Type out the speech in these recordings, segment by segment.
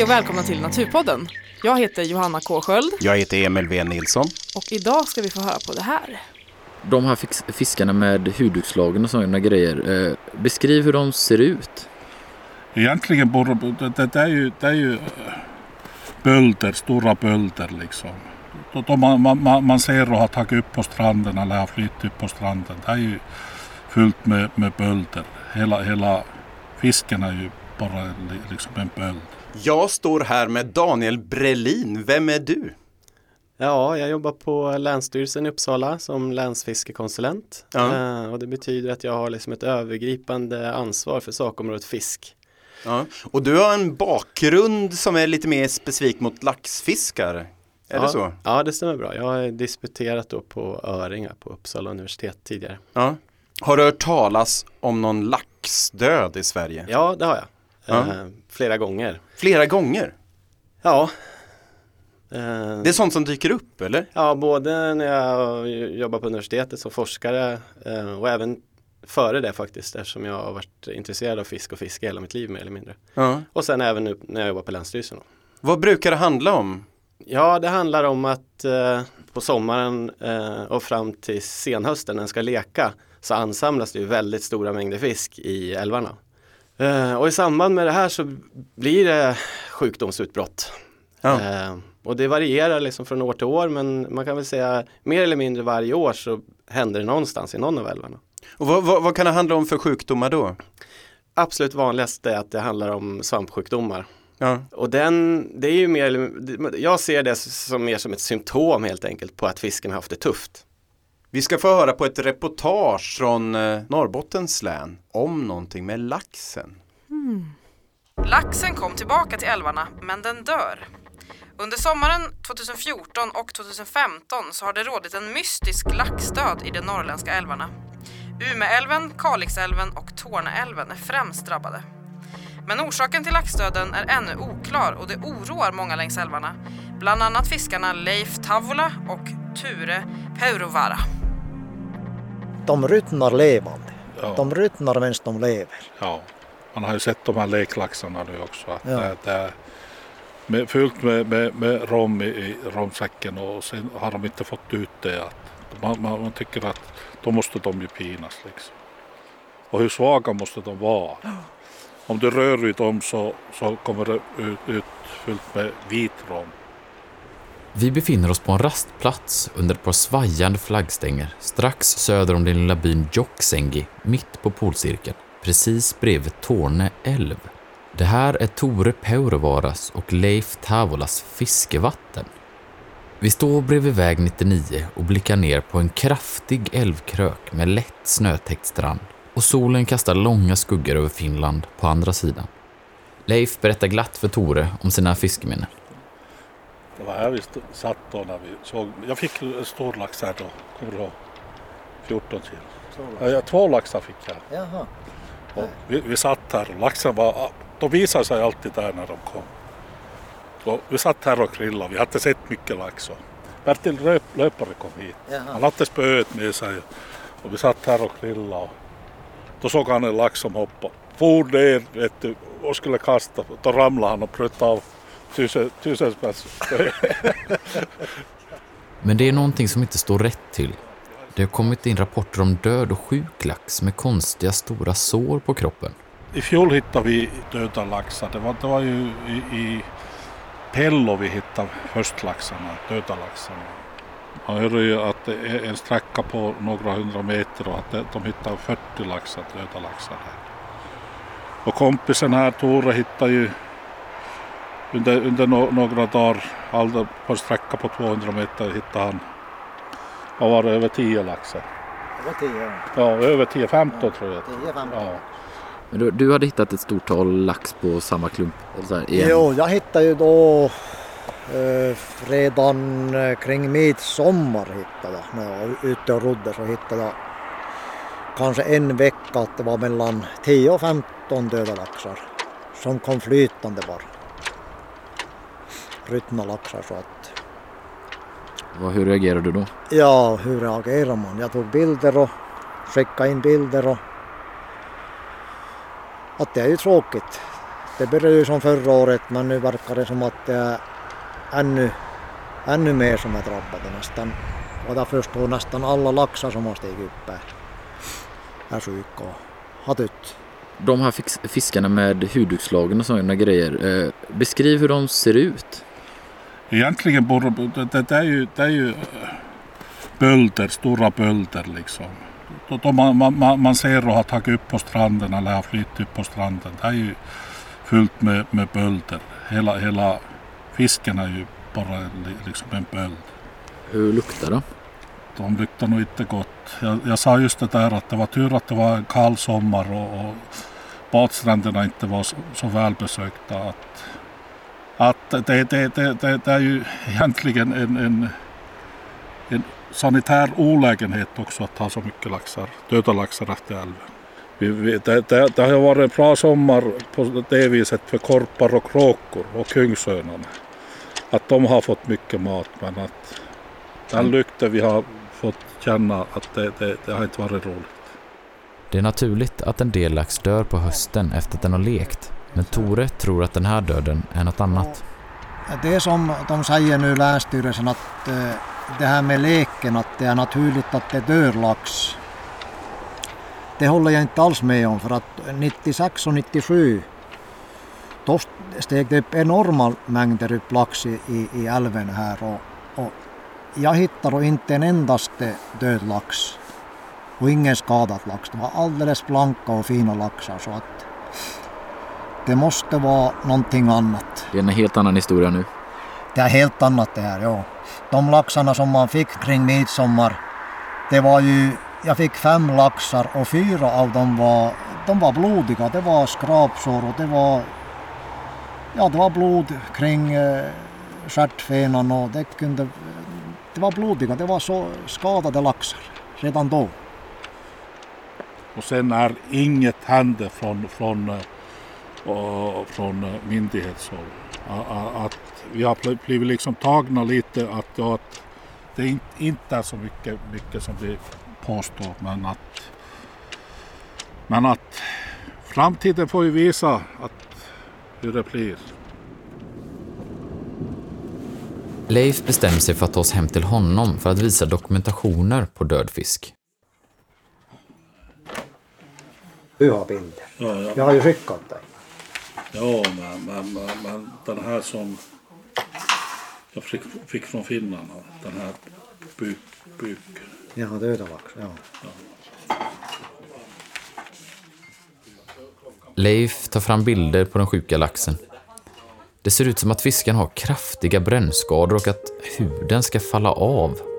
Hej och välkomna till Naturpodden. Jag heter Johanna K Sköld Jag heter Emil V Nilsson. och idag ska vi få höra på det här. De här fiskarna med hudutslagen och sådana grejer. Eh, beskriv hur de ser ut. Egentligen borde det, det, är ju, det är ju eh, bölder, stora bölder liksom. Då man, man- man, ser och har tagit upp på stranden eller har flyttat upp på stranden. Det är ju fullt med, med bölder. Hela, hela fisken är ju bara li- liksom en böld. Jag står här med Daniel Brelin. Vem är du? Ja, jag jobbar på Länsstyrelsen i Uppsala som länsfiskekonsulent. Ja. Eh, och det betyder att jag har liksom ett övergripande ansvar för sakområdet fisk. Ja. Och du har en bakgrund som är lite mer specifik mot laxfiskar. Är ja, det så? Ja, det stämmer bra. Jag har disputerat då på Öringa på Uppsala universitet tidigare. Ja. Har du hört talas om någon laxdöd i Sverige? Ja, det har jag. Ja. Eh, flera gånger. Flera gånger? Ja. Det är sånt som dyker upp, eller? Ja, både när jag jobbar på universitetet som forskare eh, och även före det faktiskt eftersom jag har varit intresserad av fisk och fiske hela mitt liv mer eller mindre. Ja. Och sen även nu när jag jobbar på Länsstyrelsen. Vad brukar det handla om? Ja, det handlar om att eh, på sommaren eh, och fram till senhösten när den ska leka så ansamlas det ju väldigt stora mängder fisk i älvarna. Eh, och i samband med det här så blir det sjukdomsutbrott. Ja. Eh, och det varierar liksom från år till år men man kan väl säga mer eller mindre varje år så händer det någonstans i någon av älvarna. Och vad, vad, vad kan det handla om för sjukdomar då? Absolut vanligast är att det handlar om svampsjukdomar. Ja. Och den, det är ju mer, jag ser det som mer som ett symptom helt enkelt på att fisken har haft det tufft. Vi ska få höra på ett reportage från eh, Norrbottens län om någonting med laxen. Hmm. Laxen kom tillbaka till älvarna, men den dör. Under sommaren 2014 och 2015 så har det rådit en mystisk laxdöd i de norrländska älvarna. Umeälven, Kalixälven och Torneälven är främst drabbade. Men orsaken till laxdöden är ännu oklar och det oroar många längs älvarna. Bland annat fiskarna Leif Tavola och Ture Peurovara. De ruttnar levande. Ja. De ruttnar medan de lever. Ja. Man har ju sett de här leklaxarna nu också. Att Ja. det, det är med, fullt med, med, med rom i, i romsäcken och sen har de inte fått ut det. Att man, man, man tycker att då måste de ju pinas. Liksom. Och hur svaga måste de vara? Om du rör vid dem så, så kommer det ut, ut fullt med vit rom. Vi befinner oss på en rastplats under ett par svajande flaggstänger strax söder om den lilla byn Joksengi, mitt på polcirkeln, precis bredvid Torne älv. Det här är Tore Peurovaras och Leif Tavolas fiskevatten. Vi står bredvid väg 99 och blickar ner på en kraftig älvkrök med lätt snötäckt strand och solen kastar långa skuggor över Finland på andra sidan. Leif berättar glatt för Tore om sina fiskeminnen. Det var här vi satt då när vi såg. Jag fick en stor lax här då. Kommer du ihåg? 14 kilo. Ja, ja, två laxar fick jag. Jaha. Och vi, vi satt här och laxen var, de visade sig alltid där när de kom. Och vi satt här och grillade, vi hade sett mycket lax. Och Bertil Löp, Löpare kom hit. Han Jaha. hade spöet med sig och vi satt här och grillade. Och då såg han en lax som hoppade. For ner vet du, och skulle kasta. Då ramlade han och pruttade av tusen, tusen spö. Men det är någonting som inte står rätt till. Det har kommit in rapporter om död och sjuk lax med konstiga stora sår på kroppen. I fjol hittade vi döda laxar. Det var, det var ju i, i Pello vi hittade höstlaxarna, döda laxarna. Man hörde ju att det är en sträcka på några hundra meter och att de hittade 40 laxar, döda laxar här. Och kompisen här, Tore, hittade ju under, under no, några dagar, alldeles på en sträcka på 200 meter hittade han, vad var det, över 10 laxar. Var tio. Ja, över 10, 15 tror jag. Tio, femton. Ja. Men du, du hade hittat ett stort tal lax på samma klump? Eller så här, igen. Jo, jag hittade ju då eh, redan eh, kring midsommar hittade jag. När jag var ute och rodde så hittade jag kanske en vecka att det var mellan 10 och 15 döda laxar som kom flytande bara. Ruttna laxar så att Vad, hur reagerade du då? Ja, hur reagerar man? Jag tog bilder och skickade in bilder och att det är ju tråkigt. det började ju som förra året men nu verkar det som att det är ännu, ännu mer som är drabbade nästan. Och jag förstår nästan alla laxar som har stigit upp är, är sjuka och har dött. De här fiskarna med hudutslagen och sådana grejer, eh, beskriv hur de ser ut. Egentligen borde det, det, är ju, det är ju eh, bölder, stora bölder liksom. De man, man, man ser och har tagit upp på stranden eller har flyttat upp på stranden. Det är ju fullt med, med bölder. Hela, hela fisken är ju bara liksom en böld. Hur luktar de? De luktar nog inte gott. Jag, jag, sa just det där att det var tur att det var en kall sommar och, och badstränderna inte var så, så välbesökta. Att, att det, det, det, det, är ju egentligen en, en, en sanitär olägenhet också att ha så mycket laxar, döda laxar efter älven. Det, det, det har varit en bra sommar på det viset för korpar och kråkor och kungsörnarna. Att de har fått mycket mat men att den lukten vi har fått känna att det, det, det har inte varit roligt. Det är naturligt att en del lax dör på hösten efter att den har lekt. Men Tore tror att den här döden är något annat. Det som de säger nu Länsstyrelsen att eh, det här med leken att det är naturligt att det dör lax. Det håller jag inte alls med om för att 96 och 97 då steg det upp enorma mängder upp lax i, i, i älven här och, och jag hittade inte en endaste död lax och ingen skadad lax. Det var alldeles blanka och fina laxar så att det måste vara någonting annat. Det är en helt annan historia nu. Det är helt annat det här, ja. De laxarna som man fick kring midsommar, det var ju, jag fick fem laxar och fyra av dem var, de var blodiga. Det var skrapsår och det var, ja det var blod kring eh, stjärtfenan och det kunde, det var blodiga, det var så skadade laxar redan då. Och sen när inget hände från, från, eh, från myndighetshåll, att vi har blivit liksom tagna lite att, ja, att det inte är så mycket, mycket som vi påstår men att, men att framtiden får ju visa att, hur det blir. Leif bestämmer sig för att ta oss hem till honom för att visa dokumentationer på död fisk. Du har bilder. Ja, ja. Jag har ju skickat dig. Ja, men, men, men, men den här som jag fick, fick från Finland, den här buk... buk. Ja, döda lax, ja. ja. Leif tar fram bilder på den sjuka laxen. Det ser ut som att fisken har kraftiga brännskador och att huden ska falla av.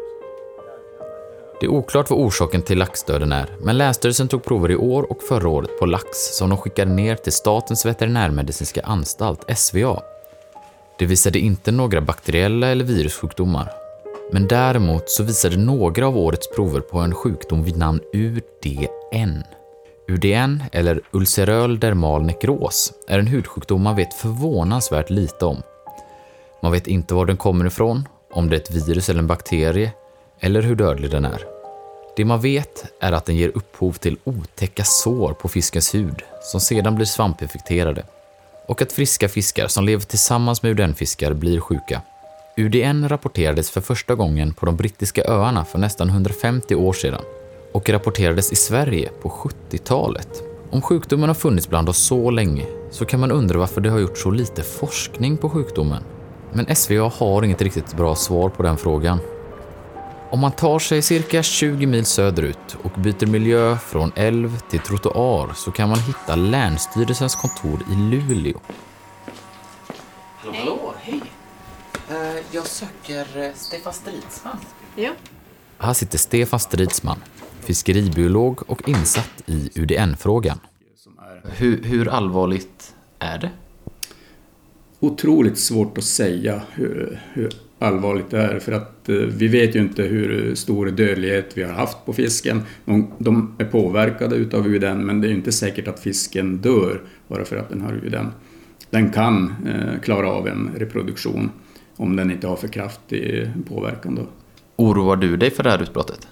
Det är oklart vad orsaken till laxdöden är, men Länsstyrelsen tog prover i år och förra året på lax som de skickade ner till Statens veterinärmedicinska anstalt, SVA. Det visade inte några bakteriella eller virussjukdomar. Men däremot så visade några av årets prover på en sjukdom vid namn UDN. UDN, eller ulceröl dermal nekros, är en hudsjukdom man vet förvånansvärt lite om. Man vet inte var den kommer ifrån, om det är ett virus eller en bakterie, eller hur dödlig den är. Det man vet är att den ger upphov till otäcka sår på fiskens hud som sedan blir svampinfekterade och att friska fiskar som lever tillsammans med UDN-fiskar blir sjuka. UDN rapporterades för första gången på de brittiska öarna för nästan 150 år sedan och rapporterades i Sverige på 70-talet. Om sjukdomen har funnits bland oss så länge så kan man undra varför det har gjorts så lite forskning på sjukdomen. Men SVA har inget riktigt bra svar på den frågan. Om man tar sig cirka 20 mil söderut och byter miljö från älv till trottoar så kan man hitta Länsstyrelsens kontor i Luleå. Hallå, hallå, hej! Uh, jag söker uh, Stefan Stridsman. Ja. Här sitter Stefan Stridsman, fiskeribiolog och insatt i UDN-frågan. Hur, hur allvarligt är det? Otroligt svårt att säga hur, hur allvarligt det är för att eh, vi vet ju inte hur stor dödlighet vi har haft på fisken. De, de är påverkade utav UDN men det är inte säkert att fisken dör bara för att den har UDN. Den kan eh, klara av en reproduktion om den inte har för kraftig påverkan. Då. Oroar du dig för det här utbrottet?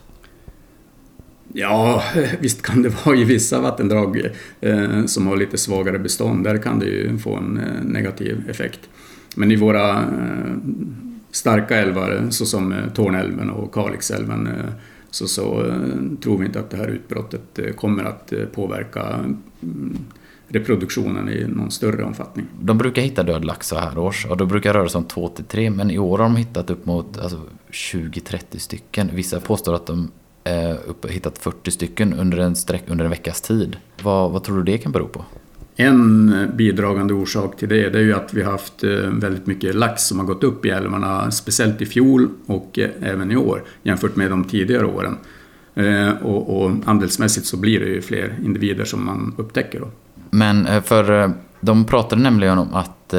Ja, visst kan det vara i vissa vattendrag eh, som har lite svagare bestånd. Där kan det ju få en eh, negativ effekt. Men i våra eh, starka älvar såsom eh, Tornälven och Kalixälven eh, så, så eh, tror vi inte att det här utbrottet kommer att påverka mm, reproduktionen i någon större omfattning. De brukar hitta död lax så här års och då brukar det röra sig om 2 till 3 men i år har de hittat upp mot alltså, 20-30 stycken. Vissa påstår att de eh, upp, hittat 40 stycken under en, sträck, under en veckas tid. Vad, vad tror du det kan bero på? En bidragande orsak till det, det är ju att vi har haft eh, väldigt mycket lax som har gått upp i älvarna, speciellt i fjol och eh, även i år jämfört med de tidigare åren. Eh, och, och andelsmässigt så blir det ju fler individer som man upptäcker. Då. Men för de pratade nämligen om att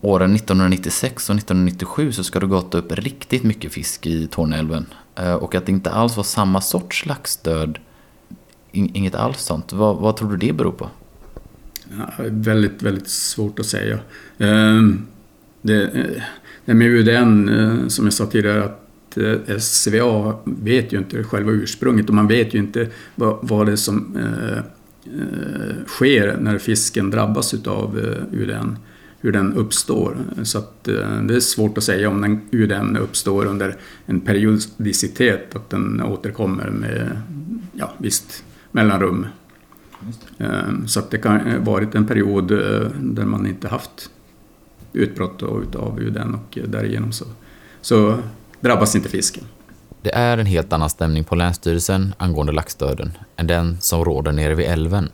åren 1996 och 1997 så ska det gått upp riktigt mycket fisk i Torneälven. Och att det inte alls var samma sorts laxdöd. Inget alls sånt. Vad, vad tror du det beror på? Ja, väldigt, väldigt svårt att säga. Ehm, det, eh, det med UDN, eh, som jag sa tidigare, att eh, SVA vet ju inte själva ursprunget och man vet ju inte vad, vad det är som eh, eh, sker när fisken drabbas utav eh, UDN, hur den uppstår. Så att, eh, det är svårt att säga om den, UDN uppstår under en periodicitet, att den återkommer med ja, visst mellanrum. Eh, Så att det kan ha varit en period eh, där man inte haft utbrott av UDN och därigenom så, så drabbas inte fisken. Det är en helt annan stämning på Länsstyrelsen angående laxdöden än den som råder nere vid älven.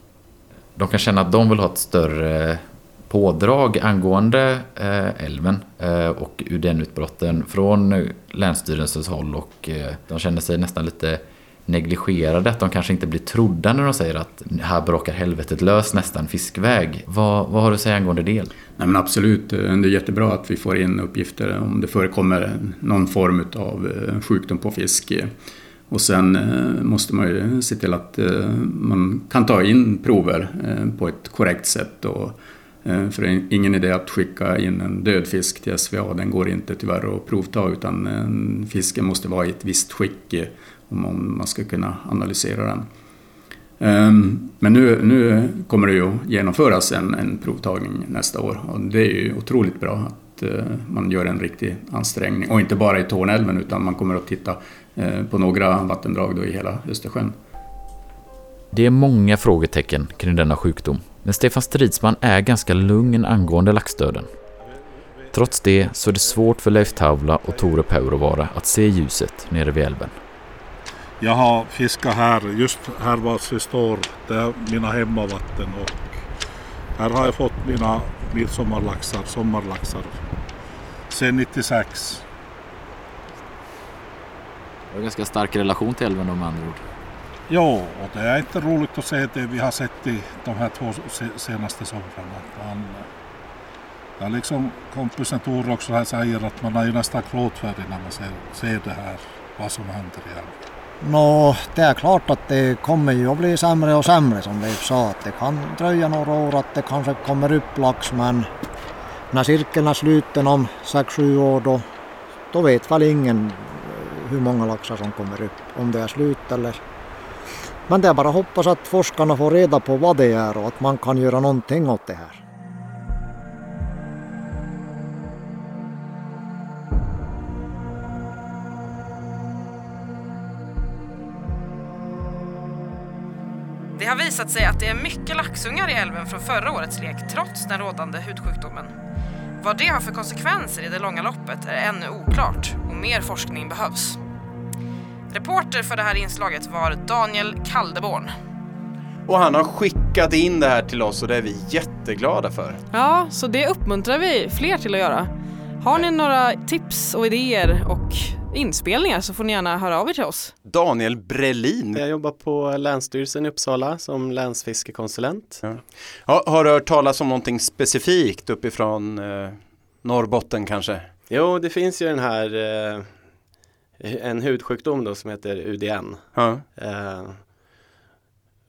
De kan känna att de vill ha ett större pådrag angående eh, älven eh, och UDN-utbrotten från Länsstyrelsens håll och eh, de känner sig nästan lite negligerade, att de kanske inte blir trodda när de säger att här bråkar helvetet lös nästan fiskväg. Vad, vad har du att säga angående det? Nej, men absolut, eh, det är jättebra att vi får in uppgifter om det förekommer någon form av eh, sjukdom på fisk. Eh, och sen måste man ju se till att man kan ta in prover på ett korrekt sätt. Och, för det är ingen idé att skicka in en död fisk till SVA, den går inte tyvärr att provta utan fisken måste vara i ett visst skick om man ska kunna analysera den. Ehm, men nu, nu kommer det ju att genomföras en, en provtagning nästa år och det är ju otroligt bra att eh, man gör en riktig ansträngning. Och inte bara i Tornälven utan man kommer att titta eh, på några vattendrag då i hela Östersjön. Det är många frågetecken kring denna sjukdom, men Stefan Stridsman är ganska lugn angående laxdöden. Trots det så är det svårt för Leif Tavla och Tore Paurovara att se ljuset nere vid älven. Jag har fiskat här, just här var vi står, det är mina hemmavatten och här har jag fått mina midsommarlaxar, sommarlaxar, sen 96. Det är en ganska stark relation till älven om andra ord. Ja, och det är inte roligt att se det vi har sett i de här två se- senaste somrarna. Man, ja, liksom kompisen Tor också här säger att man är ju nästan gråtfärdig när man ser, ser det här, vad som händer i älven. Nå, det är klart att det kommer ju att bli sämre och sämre som Leif sa. Att det kan dröja några år att det kanske kommer upp lax men när cirkeln är sluten om 6-7 år då, då vet väl ingen eh, hur många laxar som kommer upp. Om det är slut eller... Men det är bara att hoppas att forskarna får reda på vad det är och att man kan göra någonting åt det här. Visat sig att det är mycket laxungar i älven från förra årets lek trots den rådande hudsjukdomen. Vad det har för konsekvenser i det långa loppet är ännu oklart och mer forskning behövs. Reporter för det här inslaget var Daniel Kaldeborn. Och han har skickat in det här till oss och det är vi jätteglada för. Ja, så det uppmuntrar vi fler till att göra. Har ni några tips och idéer och inspelningar så får ni gärna höra av er till oss. Daniel Brelin. Jag jobbar på Länsstyrelsen i Uppsala som länsfiskekonsulent. Ja, har du hört talas om någonting specifikt uppifrån eh, Norrbotten kanske? Jo, det finns ju den här eh, en hudsjukdom då som heter UDN. Ja. Eh,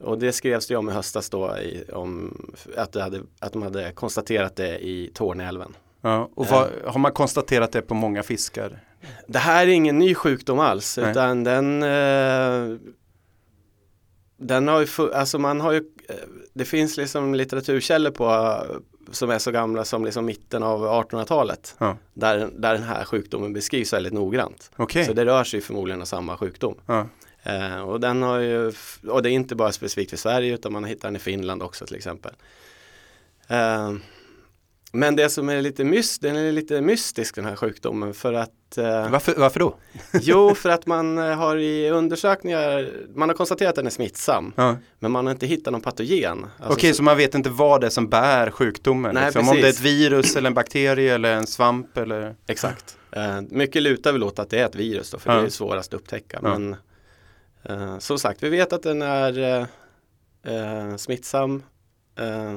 och det skrevs det om i höstas då i, om att, hade, att de hade konstaterat det i Torneälven. Ja. Och vad, har man konstaterat det på många fiskar? Det här är ingen ny sjukdom alls Nej. utan den eh, den har ju, alltså man har ju, eh, det finns liksom litteraturkällor på eh, som är så gamla som liksom mitten av 1800-talet. Ja. Där, där den här sjukdomen beskrivs väldigt noggrant. Okej. Så det rör sig förmodligen om samma sjukdom. Ja. Eh, och den har ju, och det är inte bara specifikt för Sverige utan man hittar den i Finland också till exempel. Eh, men det som är lite, myst, den är lite mystisk den här sjukdomen för att eh, Varför, varför då? Jo, för att man eh, har i undersökningar, man har konstaterat att den är smittsam, Ja. men man har inte hittat någon patogen. Alltså, Okej, så man vet inte vad det är som bär sjukdomen? Nej, liksom. Om det är ett virus eller en bakterie eller en svamp eller? Exakt. Eh, mycket lutar väl åt att det är ett virus då, för Ja. det är svårast att upptäcka. Ja. Men eh, som sagt, vi vet att den är eh, eh, smittsam eh,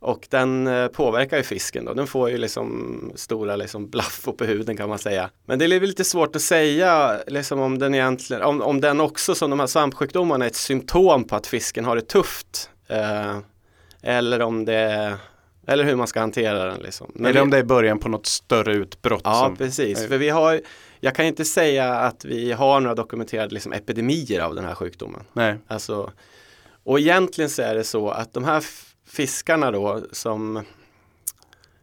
och den eh, påverkar ju fisken då. Den får ju liksom stora liksom blaffor på huden kan man säga. Men det är lite svårt att säga liksom om den egentligen, om, om den också som de här svampsjukdomarna är ett symptom på att fisken har det tufft. Eh, eller om det eller hur man ska hantera den liksom. Men eller om det är början på något större utbrott? Ja, som, precis. För vi har, jag kan inte säga att vi har några dokumenterade liksom, epidemier av den här sjukdomen. Nej. Alltså, och egentligen så är det så att de här fiskarna då som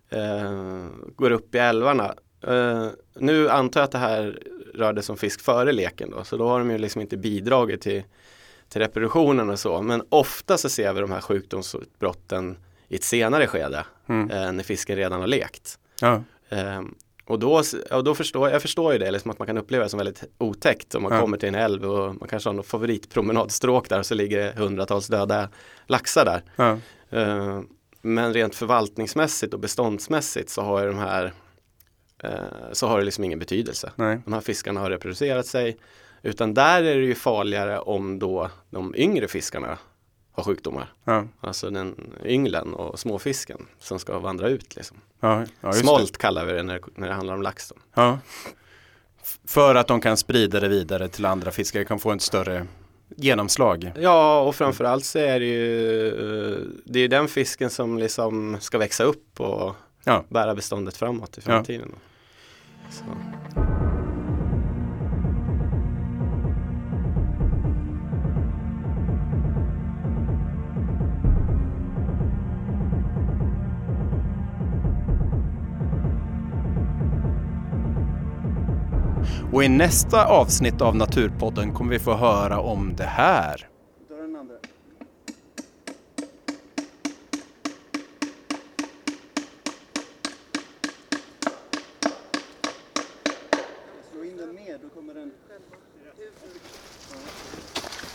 eh, går upp i älvarna. Eh, nu antar jag att det här rörde som fisk före leken då, så då har de ju liksom inte bidragit till, till reproduktionen och så. Men ofta så ser vi de här sjukdomsutbrotten i ett senare skede, Mm. eh, när fisken redan har lekt. Ja. Och då, och då förstår jag förstår ju det, liksom att man kan uppleva det som väldigt otäckt om man Ja. kommer till en älv och man kanske har något favoritpromenadstråk där och så ligger det hundratals döda laxar där. Ja. Ehm, men rent förvaltningsmässigt och beståndsmässigt så har de här eh, så har det liksom ingen betydelse. Nej. De här fiskarna har reproducerat sig utan där är det ju farligare om då de yngre fiskarna har sjukdomar. Ja. Alltså den ynglen och småfisken som ska vandra ut. Liksom. Ja. Ja, Smolt Det. kallar vi det när, när det handlar om lax. För att de kan sprida det vidare till andra fiskare, kan få en större genomslag. Ja, och framförallt så är det ju eh, det är den fisken som liksom ska växa upp och bära beståndet framåt i framtiden. Så. Och i nästa avsnitt av Naturpodden kommer vi få höra om det här.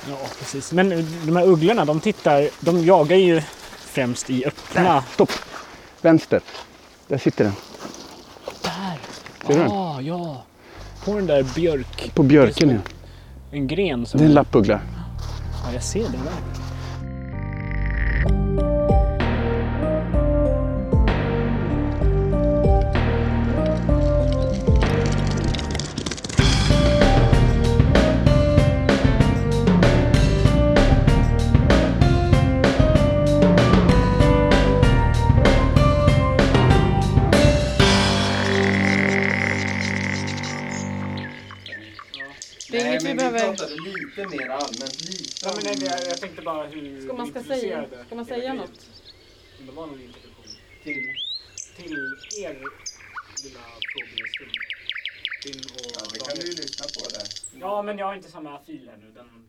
Ja, precis. Men de här ugglorna, de tittar, de jagar ju främst i öppna... Stopp! Vänster. Där sitter den. Där! Ser du den? Ah, ja! På den där björk... På björken ja. En gren som... Det är en lappuggla. Ja, jag ser den där. Behöver... lite mer allmänt. Lite Ja, men jag, jag tänkte bara hur Ska man, ska säga, ska man säga något? Det var någon introduktion. till. Till er lilla frågestund. Din och lyssna på det. Ja, men jag har inte samma fil här nu. Den